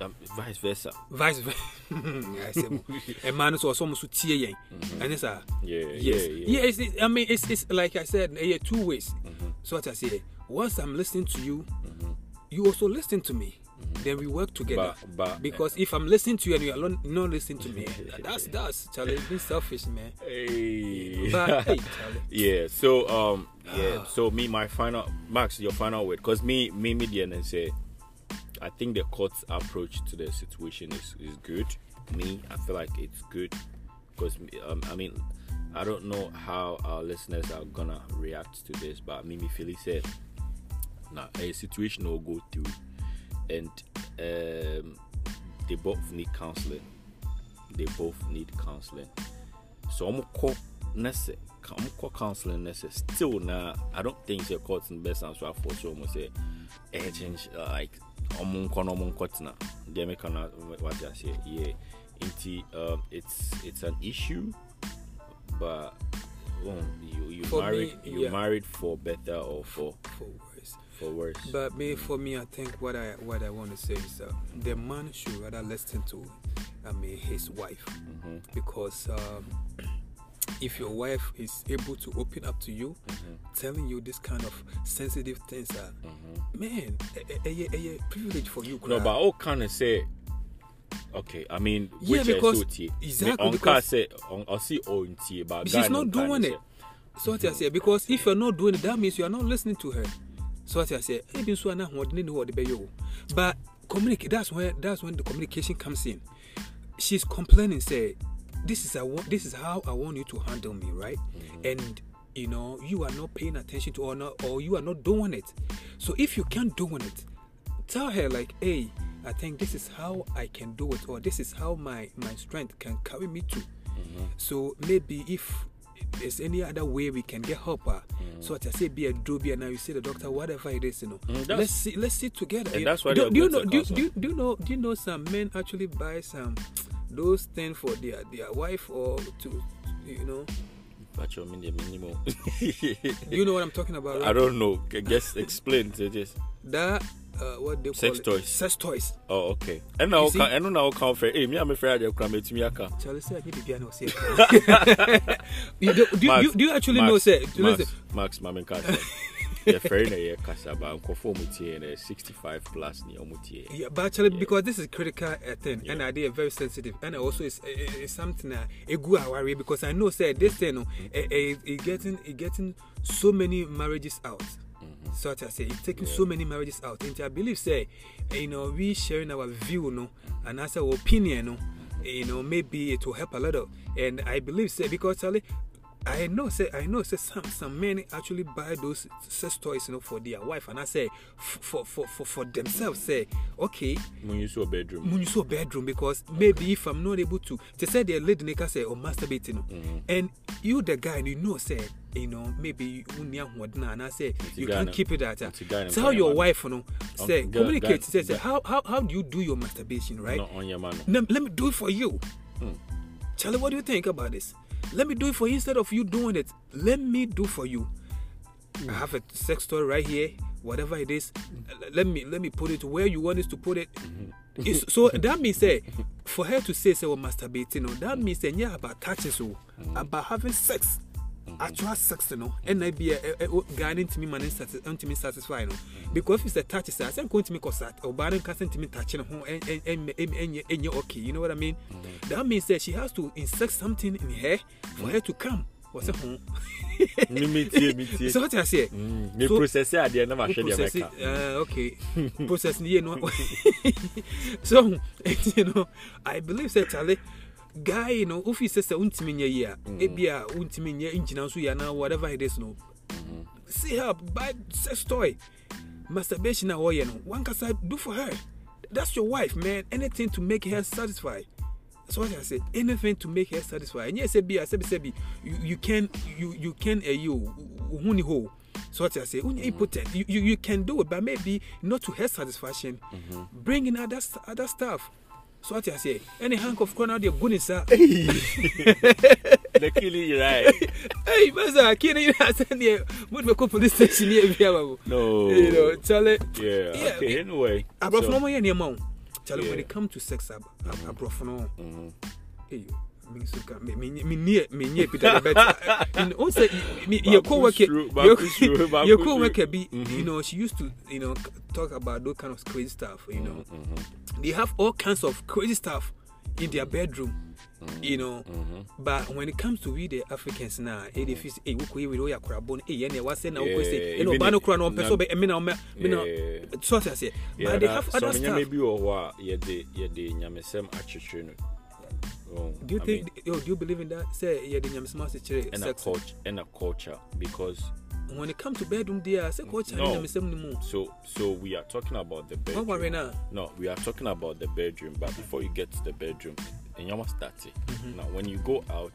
no waka no baako no so aka wo the Um, vice versa vice versa. I say, a man is also almost tie and it's a Mm-hmm. Yeah, yes, yeah, yeah. yeah. It's, it- I mean, it's it's like I said, yeah, two ways. Mm-hmm. So what I say, once I'm listening to you, you also listen to me. Then we work together. Mm-hmm. But- but- because if I'm listening to you and you're not, not listening to me, that's that's Charlie being selfish, man. Hey. But hey, yeah. So um yeah. So me my final Max your final word because me me me and say I think the court's approach to the situation is, is good. Me, I feel like it's good because um, I mean, I don't know how our listeners are gonna react to this, but Mimi Philly said, "Now a situation will go through, and um, they both need counseling. They both need counseling. So I'm call necessary." I'm call counseling necessary. Still, now I don't think the court's in the best answer for so almost say, eh, change uh, like ɔmo nkɔ na ɔmo nkɔ tena deɛ meka no wate aseɛ yɛ um, it's it's an issue but well, you you For married me, you yeah. married for better or for for worse. for worse But me, for me, I think what I what I want to say is uh, the man should rather listen to, I mean, his wife, Mhm. because um, if your wife is able to open up to you, telling you this kind of sensitive things, uh, man, a, a, a, a privilege for you. no but all kind of say okay I mean Yeah, which because- tie exactly, because- say on I see on but She's not no doing it. So what I say, because if you're not doing it, that means you are not listening to her. So what I say, maybe so now what need what the. But communicate. That's when that's when the communication comes in. She's complaining, say, this is want, this is how I want you to handle me, right? And you know you are not paying attention to or not, or you are not doing it. So if you can't doing it, tell her like, hey, I think this is how I can do it, or this is how my my strength can carry me to. So maybe if there's any other way we can get help, uh, so what I say be a dobe and now you see the doctor, whatever it is, you know. Mm, let's see, let's sit together. And You- that's why do, do you know? Do, do, do you know? Do you know some men actually buy some those things for their their wife or to, you know? you mean the minimum you know what I'm talking about? I don't know I guess explain to this That uh, what they Sex call it? toys. Sex toys. oh okay and now see- and now come for hey me I'm afraid I'm coming to me aka Charlie said, "I need to be an you do, you, do you actually Max, know? Say, Max, listen, Max, Mamin Kasa. Your friend here, Kasa, but I'm for me 65 plus near Mutie. Yeah, but actually, because this is critical uh, thing, and I did very sensitive, and also it's, it- it's something a good worry because I know say this thing, no, it, it, it getting it getting so many marriages out. So as I say, it's taking so many marriages out. And I believe say, you know, we sharing our view, no, and as our opinion, no, you know, maybe it will help a little. And I believe say because. I know, say I know, say some some men actually buy those sex toys, you know, for their wife, and I say for for for, for themselves. Say, okay, When you saw a bedroom. mun use a bedroom because maybe if I'm not able to, they say the lady nigga say or masturbate, you know, Mm-hmm. and you the guy, you know, say, you know, maybe you and I say you can't keep it at na Tell your wife, you know, say guy- communicate. Say, say how how how do you do your masturbation, right? Not on your man. Let, me do it for you. Hmm. Charlie, what do you think about this? Let me do it for you instead of you doing it. Let me do for you. I have a sex toy right here. Whatever it is, let me let me put it where you want us to put it. Mm-hmm. It's- so that means say for her to say say we're masturbating, you know, that means say yeah about touching so Mm-hmm. about having sex. Actual sex, you know, and I be a guy into me man into me satisfy, you know. Mm-hmm. Because if it's a touch, I say going to me cause that or barring casting to me touching home and and and and and you're okay, you know what I mean? Mm-hmm. That means that she has to insert something in her for her to come. What's it home? Me me tie, me tie. So what I say? Mm, Me So- process it at never share the process it, America. uh, okay process you know so you know i believe say Charlie guy know if he says untimi nye yi a ebi a untimi nye ngyina so ya na whatever it is no. See her buy sex toy. Masturbation na ɔyɛ no one kasa do for her. That's your wife man. Anything to make her satisfied that's what I said. Anything to make her satisfied. And yes, be I said, you you can you you can uh, you huni ho. So what I say, when you impotent, you, you you can do it, but maybe not to her satisfaction. Bring in other other stuff. So what I say, any hank of corner, they're good sir. The killing you right. Hey, Master, can you send me? Would we go police station here? No. You know, tell it. Yeah. Yeah, Okay. Anyway. aborɔfo no so- ɔmo yɛ nneɛma o kyale when Yeah. it come to sex ab ab- aborɔfo no Mhm. Eyi mi nso ka mi mi mi nie mi nie bi dada but you know sɛ mi yɛ Baako co-worker suro, baako suro, baako yɛ suro. co-worker bi Mhm. you know she used to you know c- talk about those kind of crazy stuff you know Mhm. they have all kinds of crazy stuff in their bedroom. Mm-hmm. You know, but when it comes to we the Africans now, eh, they feel say, "Hey, woko ye we do ya korabon, eh, ye ne wa say na woko say, Yeah, eh, no even ba no if- kora no person na- be, eh, me na me me na." Yeah. So I say, Yeah, but they that- have other some stuff. nyame bi wɔ hɔ a yɛde yɛde nyamesɛm akyekyere no Oh, Do you I think? mean, Yo, do you believe in that? Say, yeah, the nyamsma se and a culture and a culture because When it comes to bedroom, there, say coach No. nyamsem ni mu. so so we are talking about the What bedroom worry now? no we are talking about the bedroom but before you get to the bedroom nyama start it Mm-hmm. now when you go out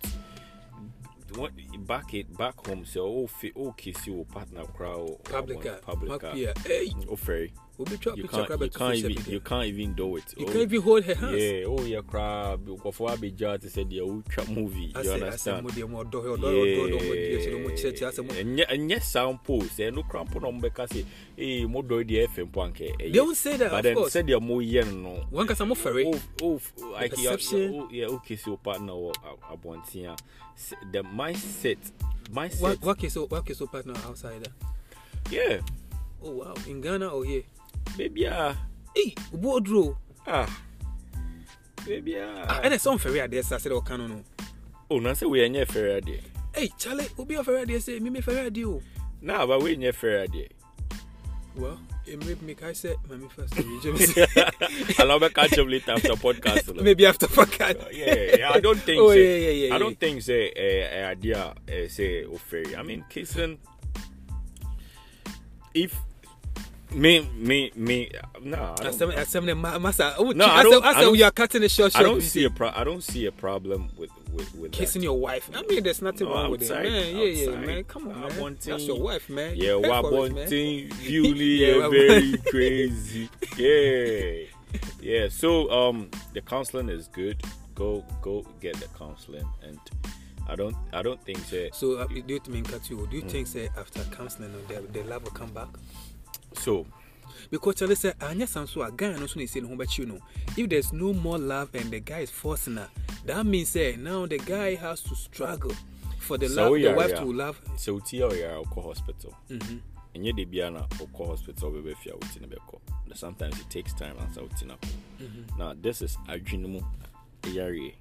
when, back it back home say oh fi oh kiss your partner crowd Publica, public Makia. Hey, oh ferry obi chop you picture grab you it can't even you can't even do it. You Oh, can't even hold her hands. yeah oh yeah crab. Nkɔfo abegya te sɛ deɛ wotwa movie? You understand? Mo deɛ mo ɔdɔ hɛ, ɔdɔ hɛ, ɔdɔ hɛ, ɔmo deɛ kyerɛ, ɔmo kyerɛkyerɛ, asɛ mo- ɛnyɛ ɛnyɛ mpo sɛ ɛno kora mpo na ɔmbɛka sɛ ee mo dɔ deɛ ɛfɛ mpo anka ɛyɛ They won't say that, but then course. sɛdeɛ moyɛ no no One kasa mo fɛre. oh, oh, like you- oh, yeah okay so partner wɔ abɔnten a the mindset mindset. What case what case partner outside. Yeah. Oh wow, in Ghana or here? Baby ah Hey, wardrobe. ah baby Ah, and some fɛre adeɛ sa sɛ dɛ ɔka no no. oh na sɛ wei ɛnyɛ fɛrɛ adeɛ Hey, Charlie, obi a fɛre adeɛ sɛ, mi mi fɛre adeɛ o. na aba wei nyɛ fɛrɛ adeɛ Well, it made me kai say, mami first. just I'll be catch up later after podcast no. Maybe after podcast. yeah, yeah, I don't think. Oh, say, yeah, yeah, yeah, I don't yeah. think say uh, idea uh, say offery. I mean, kissing. If me, me, me, no, I don't, asɛm ne ma masa. Oh, No, I don't- I asɛm don't- you are cutting the short I don't see a pro. I don't see a problem with with with kissing that. your wife. I mean, there's nothing No, wrong with it, outside, man. Yeah, yeah, man. Come on, I man. want That's your wife, man. Yeah, Pay for it, man. Wabonting, Julie, Yeah, very crazy. Yeah, yeah. So um, the counseling is good. Go go get the counseling, and I don't I don't think say So, uh, do you you? Mm. Do you think say after counseling, the, the love will come back? So. Because Charlie said, "Anya Sansu, a guy, and also say no, but you know, if there's no more love and the guy is forcing her, that means say now the guy has to struggle for the So love, the wife to love." sɛ wotie a ɔyɛ a wokɔ hospital Mm-hmm. ɛnyɛ de bia na wokɔ hospital wobɛbɛ fie a woti no bɛkɔ But sometimes it takes time ansa woti no akɔ Mm-hmm. now this is adwene mu yareɛ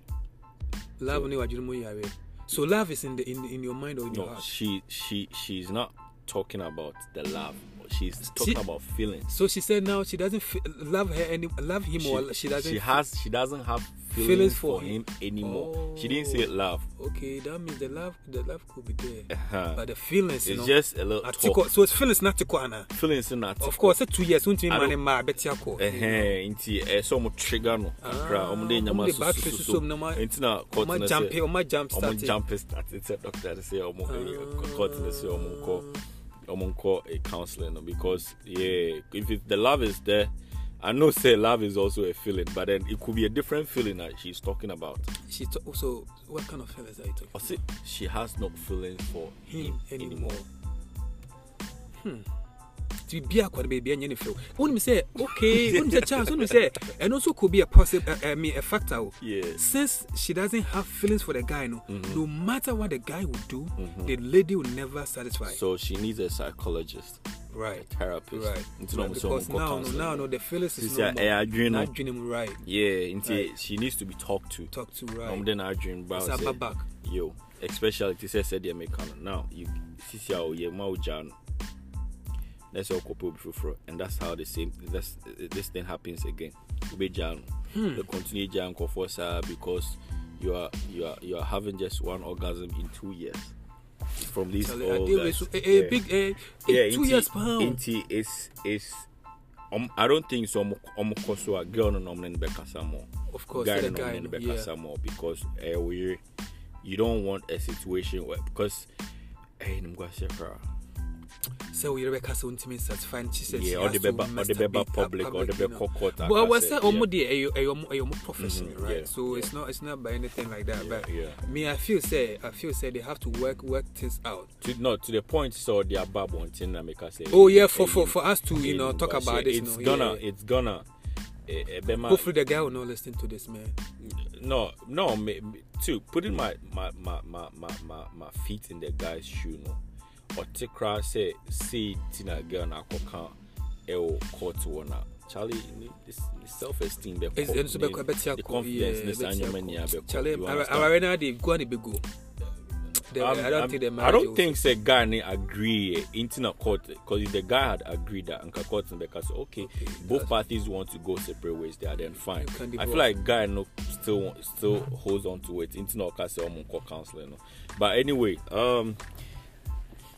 Love you know, yeah. So love is in the in, in your mind or in your no heart. she she she's not talking about the love she's talking She- about feelings So she said now she doesn't fe- love her any love him or she doesn't. she has she doesn't have feelings, Feelings for, for him, him. anymore she didn't oh. say love Okay, that means the love the love could be there, Uh-huh. but the feelings, you it's know. just a little Atiko, talk so it's feelings not to ana. feelings in that Of course, two years, won't I man don't- ma beti ako. ɛhɛn nti ɛsɛ ɔmo trigger no kakra Ah, ɔmo de nyama battery soso susu mu na ɔmo- na court Oma no jump, eh? sɛ oma jump ɔmo start. jump start sɛ eh? doctor ɔmo eh, Ah. court no sɛ ɔmo nkɔ ɔmo call a counselling because yeah if it, the love is there I know say love is also a feeling but then it could be a different feeling that she's talking about She to- also what kind of feelings are you talking? or say she has no feelings for him, Him anymore. anymore. To be a baby and feel. When me say okay, me say chance, me say, and also could be a possible, uh, I mean, a factor. Yeah. Since she doesn't have feelings for the guy, no, Mm-hmm. no matter what the guy will do, the lady will never satisfy. So she needs a psychologist, right. a therapist. Right. Right. Because now, no, now, no, the feelings is no a more. ɛyɛ adwene no. Not right. Yeah, nti Right. she needs to be talked to. Talk to right. de na adwene ba It's sɛ, back. yo especially sɛ sɛdeɛ meka no now you sisi a ɔyɛ ma wogyaa sɛ ɔkɔpɛ obi foforɔ and that's how the same that's, this thing happens again wobɛgyaa no Hmm. you continue gyaa nkɔfoɔ because you are you are you are having just one orgasm in two years from these Charlie, old I deal with guys. a, a Yeah. big, a, yeah, two nti- years pound. nti it's it's um, I don't think so kɔ so a girl no na ɔmo ne no bɛkasa more Of course, guy the no guy, ɔmo ne no no, yeah. more because ɛyɛ weird you don't want a situation where because ɛyɛ nim guase koraa sɛ yere bɛka sɛ wontumi satisfy no kyi sɛ Yeah, she ɔde has to bɛba- ɔde masturbate bɛba her public, ɔde public, you court But aka wɔ sɛ, ɔmo yeah. deɛ ɛyɛ ɔmo profession Mhm, right yeah, so yeah. it's not it's not by anything like that Yeah, but yeah. me I feel say I feel say they have to work work things out to no to the point sɛ ɔde aba abɔnten na meka sɛ oh yeah for eh, for for us to you know eh, talk eh, about this it's you know gonna yeah, yeah. it's gonna ɛbɛma hopefully the guy will not listen to this man no no me, me, too putting my my, my my my my my feet in the guy's shoe no ɔte koraa sɛ sei ti na girl na akɔka ɛwɔ court wɔ na Charlie. The, the, the confidence, I. Charlie, they go and they go. The- Um, don't um, think the I marriage don't will- think say guy ni agree eh, into a court because if the guy had agreed that Uncle Court because okay, Okay, both parties want to go separate ways there, then fine. I feel like guy no still still holds on to it. Into no case um court counseling. No. But anyway, um.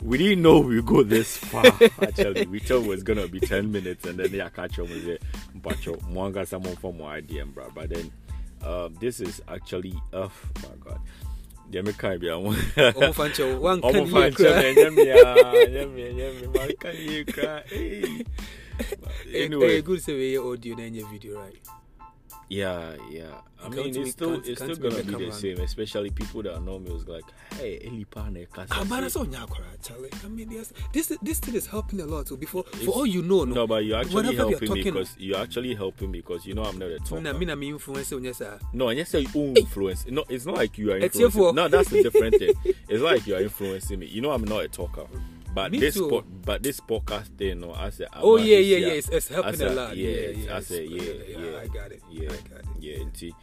We didn't know we go this far. Actually, we thought it was gonna be ten minutes, and then yeah, catch up with it. But mwanga someone from idea, bro. But then, um, this is actually, oh my god, yeah, me can't be. Omo fancho, one Ọmọ can fan you kyerɛ cry? me uh, ɛnyɛ me yeah, yeah. I You mean, can't it's still can't- it's still can't be gonna be the same, especially people that know me was like, hey, Eli Pane Ah, man, that's Kasa. all nyakora, Charlie. I mean, yes, this this thing is helping a lot. So before, It's- for all you know, no, No, but you're actually whatever you're helping me because you're actually helping me because you know I'm not a me na talker. me na me influence on yes, sir. No, and you say own influence. No, it's not like you are It's your influencing. fault. No, that's a different thing. It's not like you are influencing me. You know, I'm not a talker. But Me this, too. po- but this podcast thing, no, I say, Oh yeah, yeah, yeah. It's, it's helping I a said, lot. Yeah, Yeah, yeah. I say, it's- yeah, yeah, I got it. Yeah, I got it. yeah. Indeed.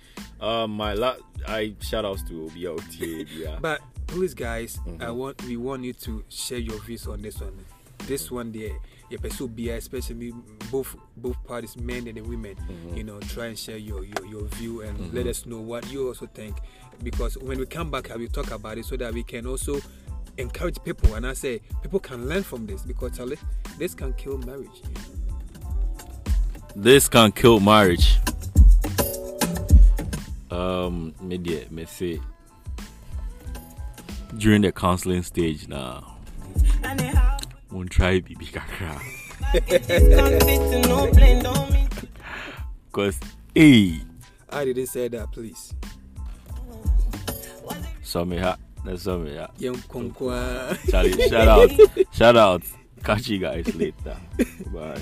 Um, my la- I shout outs to BLT. Yeah. But please, guys, Mm-hmm. I want we want you to share your views on this one. This one there, your pursue be especially both both parties, men and the women. Mm-hmm. You know, try and share your your, your view and let us know what you also think. Because when we come back, I will talk about it so that we can also encourage people. And I say people can learn from this because Charlie, this can kill marriage. this can kill marriage. Um, media, me say during the counseling stage now. Won't try BB kakra. Cause, hey, I didn't say that, please. so me ha, that's so me ha. Young Konkwa. Charlie, shout out, shout out. Catch you guys later. Bye.